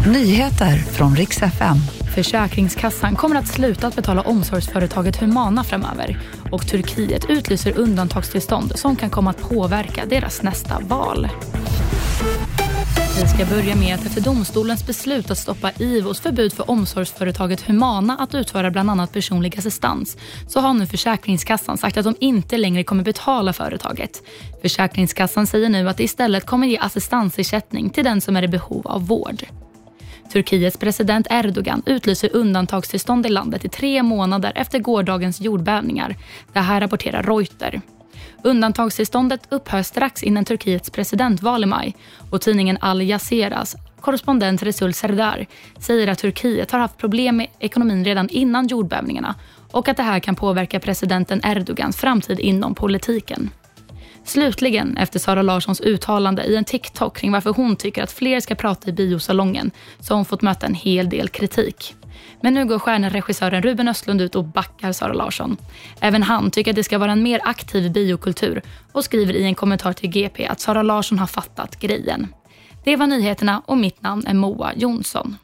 Nyheter från riks FM. Försäkringskassan kommer att sluta att betala omsorgsföretaget Humana framöver och Turkiet utlyser undantagstillstånd som kan komma att påverka deras nästa val. Vi ska börja med att efter domstolens beslut att stoppa IVOs förbud för omsorgsföretaget Humana att utföra bland annat personlig assistans så har nu Försäkringskassan sagt att de inte längre kommer betala företaget. Försäkringskassan säger nu att det istället kommer ge assistansersättning till den som är i behov av vård. Turkiets president Erdogan utlyser undantagstillstånd i landet i tre månader efter gårdagens jordbävningar. Det här rapporterar Reuter. Undantagstillståndet upphör strax innan Turkiets presidentval i maj och tidningen Al Jazeeras korrespondent Resul Serdar säger att Turkiet har haft problem med ekonomin redan innan jordbävningarna och att det här kan påverka presidenten Erdogans framtid inom politiken. Slutligen, efter Sara Larssons uttalande i en TikTok kring varför hon tycker att fler ska prata i biosalongen, så har hon fått möta en hel del kritik. Men nu går stjärnregissören Ruben Östlund ut och backar Sara Larsson. Även han tycker att det ska vara en mer aktiv biokultur och skriver i en kommentar till GP att Sara Larsson har fattat grejen. Det var nyheterna och mitt namn är Moa Jonsson.